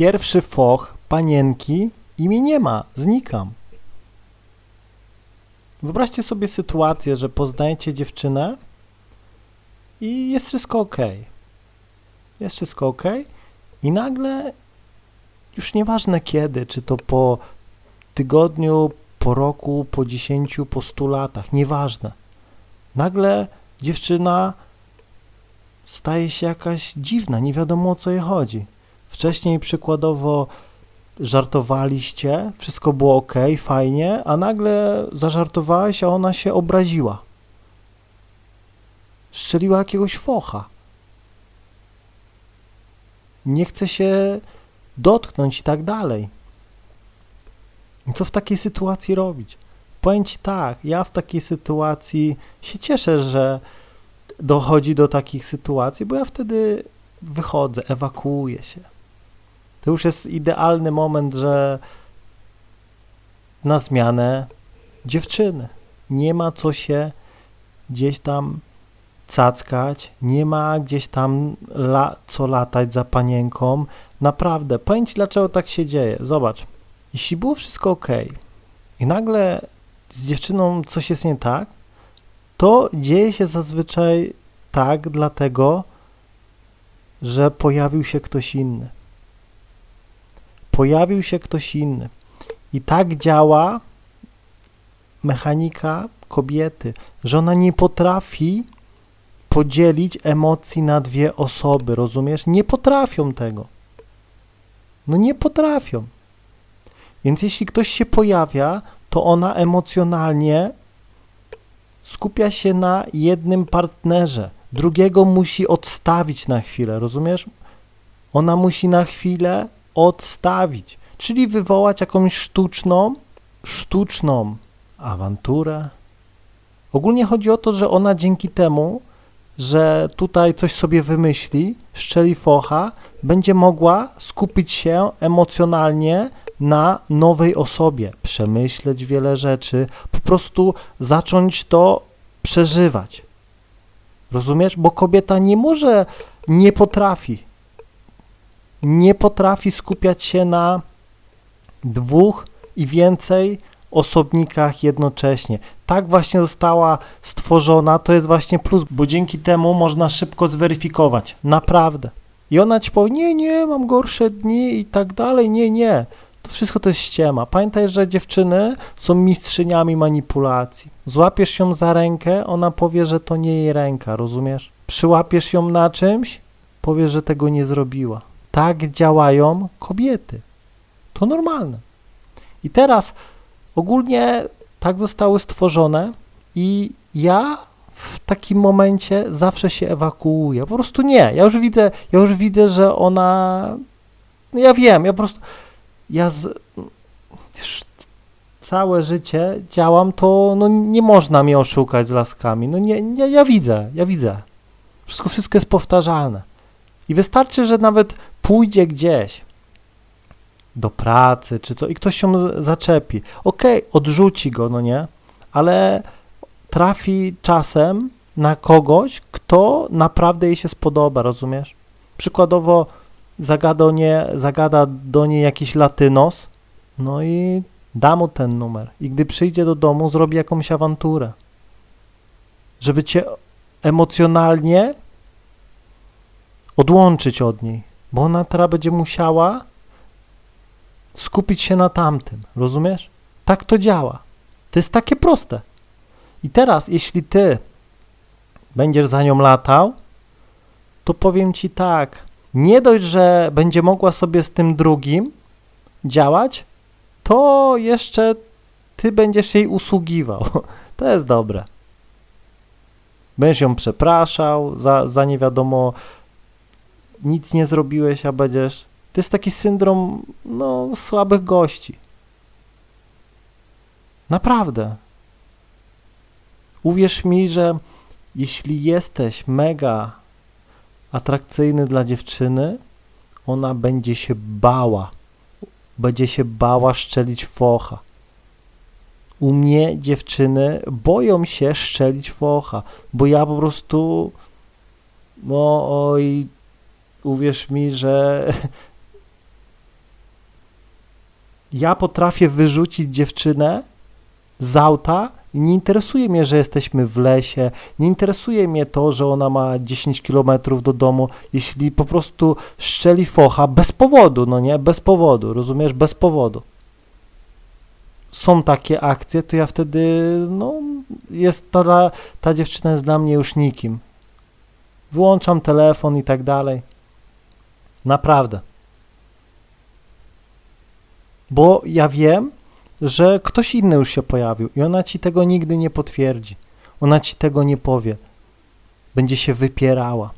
pierwszy foch panienki i mnie nie ma, znikam. Wyobraźcie sobie sytuację, że poznajecie dziewczynę i jest wszystko ok. Jest wszystko ok i nagle już nieważne kiedy, czy to po tygodniu, po roku, po dziesięciu, po stu latach, nieważne. Nagle dziewczyna staje się jakaś dziwna, nie wiadomo o co jej chodzi. Wcześniej przykładowo żartowaliście, wszystko było ok, fajnie, a nagle zażartowałeś, a ona się obraziła. Strzeliła jakiegoś focha. Nie chce się dotknąć i tak dalej. I co w takiej sytuacji robić? Powiem Ci tak, ja w takiej sytuacji się cieszę, że dochodzi do takich sytuacji, bo ja wtedy wychodzę, ewakuuję się. To już jest idealny moment, że na zmianę dziewczyny. Nie ma co się gdzieś tam cackać, nie ma gdzieś tam la, co latać za panienką. Naprawdę, powiem Ci, dlaczego tak się dzieje. Zobacz, jeśli było wszystko ok i nagle z dziewczyną coś jest nie tak, to dzieje się zazwyczaj tak dlatego, że pojawił się ktoś inny. Pojawił się ktoś inny. I tak działa mechanika kobiety, że ona nie potrafi podzielić emocji na dwie osoby, rozumiesz? Nie potrafią tego. No nie potrafią. Więc jeśli ktoś się pojawia, to ona emocjonalnie skupia się na jednym partnerze. Drugiego musi odstawić na chwilę, rozumiesz? Ona musi na chwilę odstawić, czyli wywołać jakąś sztuczną, sztuczną awanturę. Ogólnie chodzi o to, że ona dzięki temu, że tutaj coś sobie wymyśli, szczeli focha, będzie mogła skupić się emocjonalnie na nowej osobie, przemyśleć wiele rzeczy, po prostu zacząć to przeżywać. Rozumiesz? Bo kobieta nie może, nie potrafi, nie potrafi skupiać się na dwóch i więcej osobnikach jednocześnie. Tak właśnie została stworzona, to jest właśnie plus, bo dzięki temu można szybko zweryfikować. Naprawdę. I ona ci powie, nie, nie, mam gorsze dni i tak dalej, nie, nie. To wszystko to jest ściema. Pamiętaj, że dziewczyny są mistrzyniami manipulacji. Złapiesz ją za rękę, ona powie, że to nie jej ręka, rozumiesz? Przyłapiesz ją na czymś, powie, że tego nie zrobiła. Tak działają kobiety. To normalne. I teraz ogólnie tak zostały stworzone i ja w takim momencie zawsze się ewakuuję. Po prostu nie. Ja już widzę, ja już widzę, że ona ja wiem, ja po prostu ja z, całe życie działam, to no, nie można mnie oszukać z laskami. No nie, nie, ja widzę, ja widzę. Wszystko, wszystko jest powtarzalne. I wystarczy, że nawet pójdzie gdzieś do pracy czy co i ktoś się zaczepi. Okej, okay, odrzuci go, no nie? Ale trafi czasem na kogoś, kto naprawdę jej się spodoba, rozumiesz? Przykładowo zagada, nie, zagada do niej jakiś latynos, no i da mu ten numer. I gdy przyjdzie do domu, zrobi jakąś awanturę. Żeby cię emocjonalnie odłączyć od niej, bo ona teraz będzie musiała skupić się na tamtym, rozumiesz? Tak to działa. To jest takie proste. I teraz, jeśli ty będziesz za nią latał, to powiem ci tak, nie dość, że będzie mogła sobie z tym drugim działać, to jeszcze ty będziesz jej usługiwał. To jest dobre. Będziesz ją przepraszał za, za nie wiadomo, nic nie zrobiłeś, a będziesz. To jest taki syndrom no, słabych gości. Naprawdę. Uwierz mi, że jeśli jesteś mega atrakcyjny dla dziewczyny, ona będzie się bała. Będzie się bała szczelić focha. U mnie dziewczyny boją się szczelić focha, bo ja po prostu, no oj, uwierz mi, że Ja potrafię wyrzucić dziewczynę z auta nie interesuje mnie, że jesteśmy w lesie, nie interesuje mnie to, że ona ma 10 kilometrów do domu, jeśli po prostu szczeli focha bez powodu, no nie, bez powodu, rozumiesz, bez powodu. Są takie akcje, to ja wtedy, no, jest ta, ta dziewczyna jest dla mnie już nikim. Wyłączam telefon i tak dalej. Naprawdę. Bo ja wiem, że ktoś inny już się pojawił i ona ci tego nigdy nie potwierdzi. Ona ci tego nie powie. Będzie się wypierała.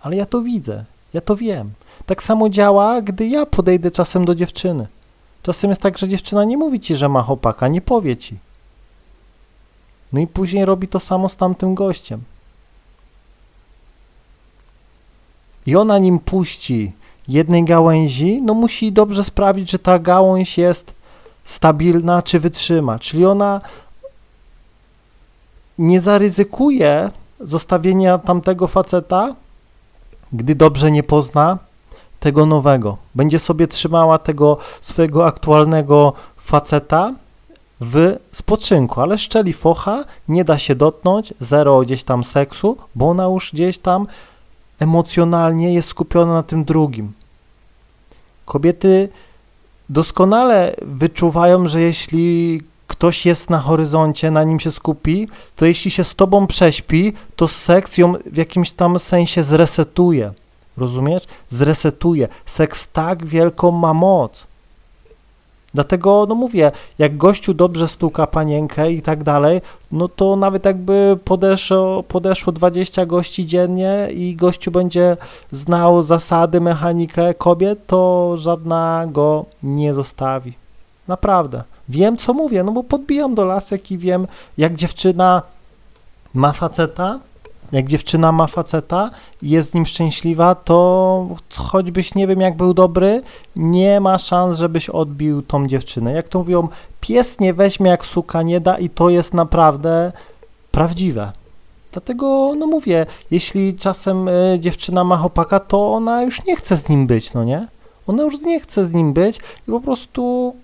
Ale ja to widzę, ja to wiem. Tak samo działa, gdy ja podejdę czasem do dziewczyny. Czasem jest tak, że dziewczyna nie mówi ci, że ma chłopaka, nie powie ci. No i później robi to samo z tamtym gościem. I ona nim puści jednej gałęzi, no musi dobrze sprawić, że ta gałąź jest stabilna czy wytrzyma. Czyli ona nie zaryzykuje zostawienia tamtego faceta, gdy dobrze nie pozna tego nowego. Będzie sobie trzymała tego swojego aktualnego faceta w spoczynku, ale szczeli focha, nie da się dotknąć, zero gdzieś tam seksu, bo ona już gdzieś tam emocjonalnie jest skupiona na tym drugim. Kobiety doskonale wyczuwają, że jeśli ktoś jest na horyzoncie, na nim się skupi, to jeśli się z tobą prześpi, to seks ją w jakimś tam sensie zresetuje. Rozumiesz? Zresetuje. Seks tak wielką ma moc. Dlatego, no mówię, jak gościu dobrze stuka panienkę i tak dalej, no to nawet jakby podeszło, podeszło 20 gości dziennie i gościu będzie znał zasady, mechanikę kobiet, to żadna go nie zostawi. Naprawdę. Wiem, co mówię, no bo podbijam do lasek i wiem, jak dziewczyna ma faceta, jak dziewczyna ma faceta i jest z nim szczęśliwa, to choćbyś nie wiem jak był dobry, nie ma szans, żebyś odbił tą dziewczynę. Jak to mówią, pies nie weźmie jak suka nie da i to jest naprawdę prawdziwe. Dlatego, no mówię, jeśli czasem y, dziewczyna ma chłopaka, to ona już nie chce z nim być, no nie? Ona już nie chce z nim być i po prostu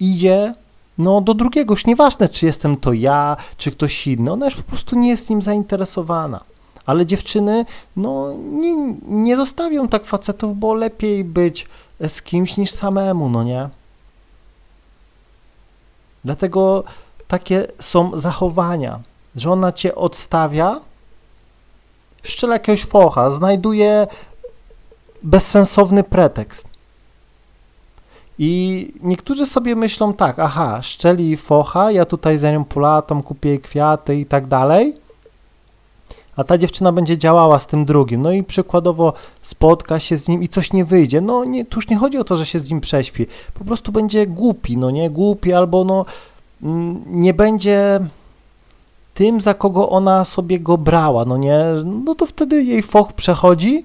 idzie no do drugiego, już nieważne, czy jestem to ja, czy ktoś inny, ona już po prostu nie jest nim zainteresowana. Ale dziewczyny, no nie, nie zostawią tak facetów, bo lepiej być z kimś niż samemu, no nie? Dlatego takie są zachowania, że ona cię odstawia, szczela jakiegoś focha, znajduje bezsensowny pretekst. I niektórzy sobie myślą tak, aha, szczeli focha, ja tutaj za nią polatam, kupię jej kwiaty i tak dalej, a ta dziewczyna będzie działała z tym drugim. No i przykładowo spotka się z nim i coś nie wyjdzie. No nie, tu już nie chodzi o to, że się z nim prześpi. Po prostu będzie głupi, no nie, głupi albo no mm, nie będzie tym, za kogo ona sobie go brała, no nie, no to wtedy jej foch przechodzi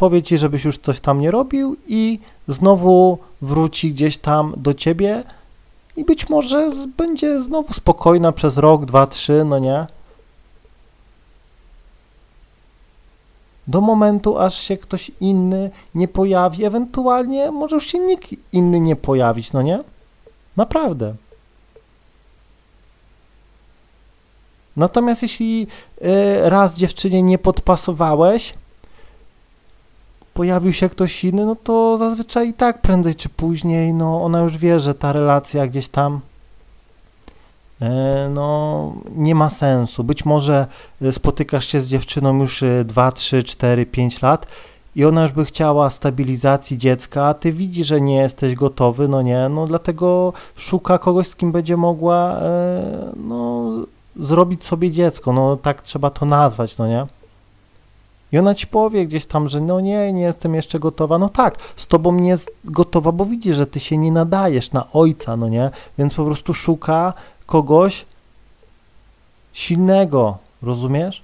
powie ci, żebyś już coś tam nie robił i znowu wróci gdzieś tam do ciebie i być może będzie znowu spokojna przez rok, dwa, trzy, no nie? Do momentu, aż się ktoś inny nie pojawi, ewentualnie może już się nikt inny nie pojawić, no nie? Naprawdę. Natomiast jeśli y, raz dziewczynie nie podpasowałeś, pojawił się ktoś inny, no to zazwyczaj i tak prędzej czy później, no ona już wie, że ta relacja gdzieś tam e, no nie ma sensu. Być może e, spotykasz się z dziewczyną już 2, 3, 4, 5 lat i ona już by chciała stabilizacji dziecka, a ty widzisz, że nie jesteś gotowy, no nie, no dlatego szuka kogoś, z kim będzie mogła e, no zrobić sobie dziecko, no tak trzeba to nazwać, no nie. I ona ci powie gdzieś tam, że no nie, nie jestem jeszcze gotowa. No tak, z tobą nie jest gotowa, bo widzi, że ty się nie nadajesz na ojca, no nie? Więc po prostu szuka kogoś silnego, rozumiesz?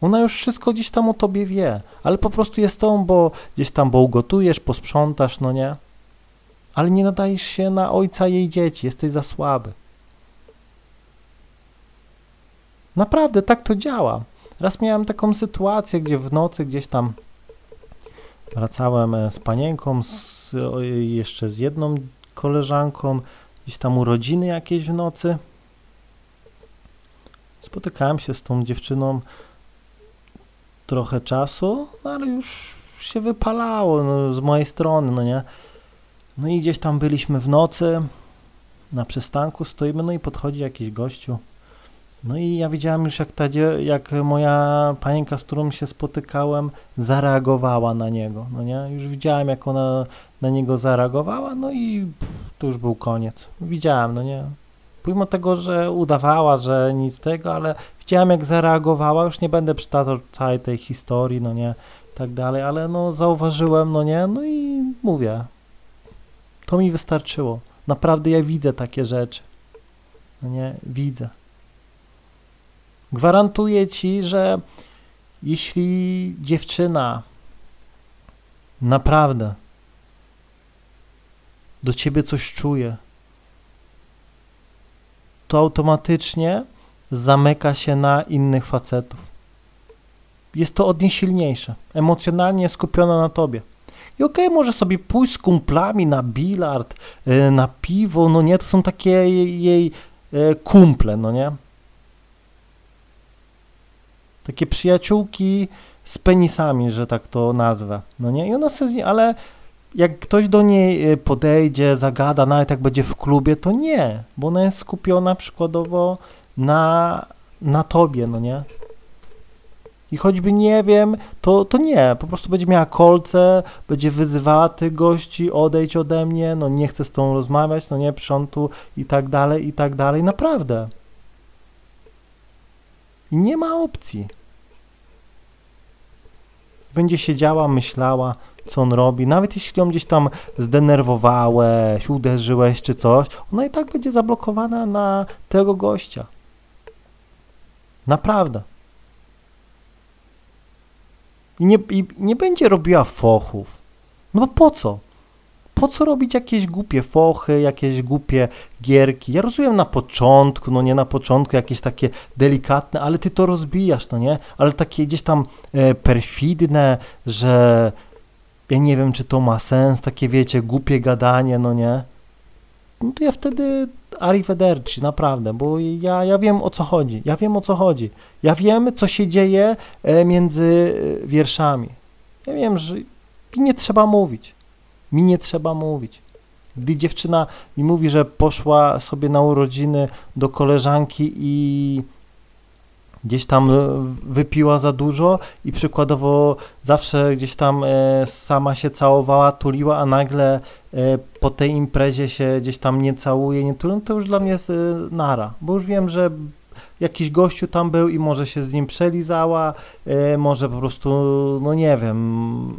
Ona już wszystko gdzieś tam o tobie wie, ale po prostu jest tą, bo gdzieś tam, bo ugotujesz, posprzątasz, no nie? Ale nie nadajesz się na ojca jej dzieci, jesteś za słaby. Naprawdę tak to działa. Raz miałem taką sytuację, gdzie w nocy gdzieś tam wracałem e, z panienką, z, o, jeszcze z jedną koleżanką, gdzieś tam urodziny jakieś w nocy. Spotykałem się z tą dziewczyną trochę czasu, no ale już się wypalało no, z mojej strony, no nie. No i gdzieś tam byliśmy w nocy, na przystanku stoimy, no i podchodzi jakiś gościu. No i ja widziałem już, jak, ta, jak moja panienka, z którą się spotykałem, zareagowała na niego, no nie. Już widziałem, jak ona na niego zareagowała, no i to już był koniec. Widziałem, no nie. Pomimo tego, że udawała, że nic tego, ale widziałem, jak zareagowała. Już nie będę przytaczał całej tej historii, no nie, tak dalej, ale no zauważyłem, no nie, no i mówię, to mi wystarczyło. Naprawdę ja widzę takie rzeczy. No nie, widzę. Gwarantuję ci, że jeśli dziewczyna naprawdę do ciebie coś czuje, to automatycznie zamyka się na innych facetów. Jest to od niej silniejsze, emocjonalnie skupiona na tobie. I okej, może sobie pójść z kumplami na bilard, y, na piwo, no nie, to są takie jej, jej y, kumple, no nie. Takie przyjaciółki z penisami, że tak to nazwę, no nie. I ona se z nie, ale jak ktoś do niej y, podejdzie, zagada, nawet jak będzie w klubie, to nie, bo ona jest skupiona przykładowo na, na tobie, no nie. I choćby nie wiem, to, to nie, po prostu będzie miała kolce, będzie wyzywała tych gości, odejdź ode mnie, no nie chcę z tą rozmawiać, no nie, przątu i tak dalej, i tak dalej, naprawdę. I nie ma opcji. Będzie siedziała, myślała, co on robi, nawet jeśli ją gdzieś tam zdenerwowałeś, uderzyłeś czy coś, ona i tak będzie zablokowana na tego gościa. Naprawdę. I nie, I nie będzie robiła fochów. No bo po co? Po co robić jakieś głupie fochy, jakieś głupie gierki? Ja rozumiem na początku, no nie na początku, jakieś takie delikatne, ale ty to rozbijasz, no nie? Ale takie gdzieś tam e, perfidne, że ja nie wiem, czy to ma sens, takie wiecie, głupie gadanie, no nie? No to ja wtedy arrivederci, naprawdę, bo ja, ja wiem o co chodzi, ja wiem o co chodzi. Ja wiem, co się dzieje e, między e, wierszami. Ja wiem, że nie trzeba mówić. Mi nie trzeba mówić. Gdy dziewczyna mi mówi, że poszła sobie na urodziny do koleżanki i gdzieś tam e, wypiła za dużo i przykładowo zawsze gdzieś tam e, sama się całowała, tuliła, a nagle e, po tej imprezie się gdzieś tam nie całuje, nie tuli, no to już dla mnie jest nara, bo już wiem, że jakiś gościu tam był i może się z nim przelizała, może po prostu, no nie wiem,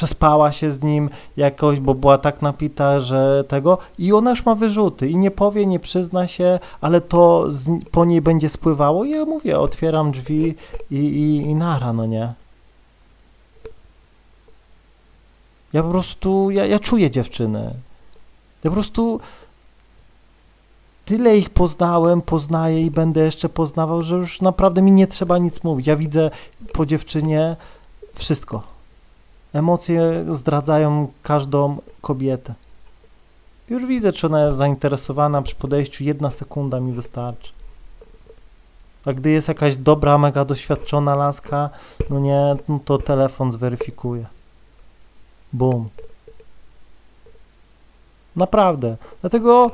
przespała się z nim jakoś, bo była tak napita, że tego i ona już ma wyrzuty i nie powie, nie przyzna się, ale to z, po niej będzie spływało i ja mówię, otwieram drzwi i, i, i nara, no nie. Ja po prostu, ja, ja czuję dziewczynę. Ja po prostu tyle ich poznałem, poznaję i będę jeszcze poznawał, że już naprawdę mi nie trzeba nic mówić. Ja widzę po dziewczynie wszystko. Emocje zdradzają każdą kobietę. Już widzę, czy ona jest zainteresowana przy podejściu, jedna sekunda mi wystarczy. A gdy jest jakaś dobra, mega doświadczona laska, no nie, no to telefon zweryfikuje. Bum. Naprawdę. Dlatego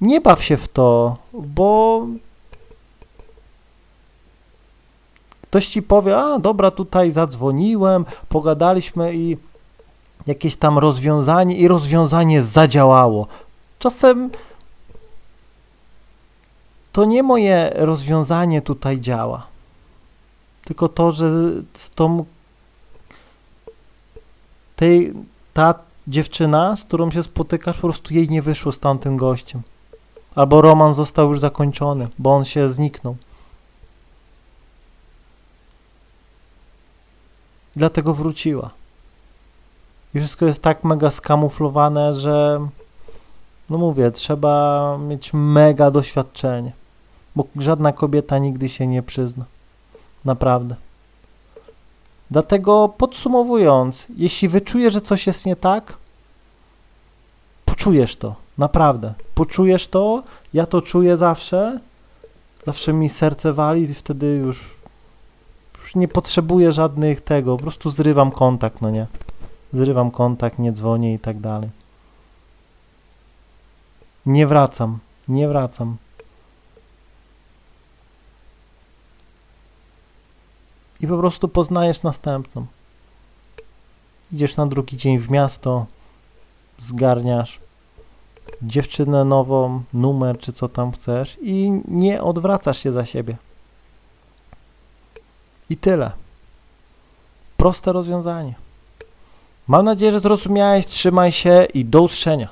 nie baw się w to, bo ktoś ci powie, a dobra, tutaj zadzwoniłem, pogadaliśmy i jakieś tam rozwiązanie i rozwiązanie zadziałało. Czasem to nie moje rozwiązanie tutaj działa, tylko to, że z tą tej, ta dziewczyna, z którą się spotykasz, po prostu jej nie wyszło z tamtym gościem. Albo romans został już zakończony, bo on się zniknął. Dlatego wróciła. I wszystko jest tak mega skamuflowane, że no mówię, trzeba mieć mega doświadczenie, bo żadna kobieta nigdy się nie przyzna. Naprawdę. Dlatego podsumowując, jeśli wyczujesz, że coś jest nie tak, poczujesz to. Naprawdę. Poczujesz to, ja to czuję zawsze. Zawsze mi serce wali i wtedy już, nie potrzebuję żadnych tego. Po prostu zrywam kontakt, no nie? Zrywam kontakt, nie dzwonię i tak dalej. Nie wracam, nie wracam. I po prostu poznajesz następną. Idziesz na drugi dzień w miasto, zgarniasz dziewczynę nową, numer czy co tam chcesz i nie odwracasz się za siebie. I tyle. Proste rozwiązanie. Mam nadzieję, że zrozumiałeś. Trzymaj się i do usłyszenia.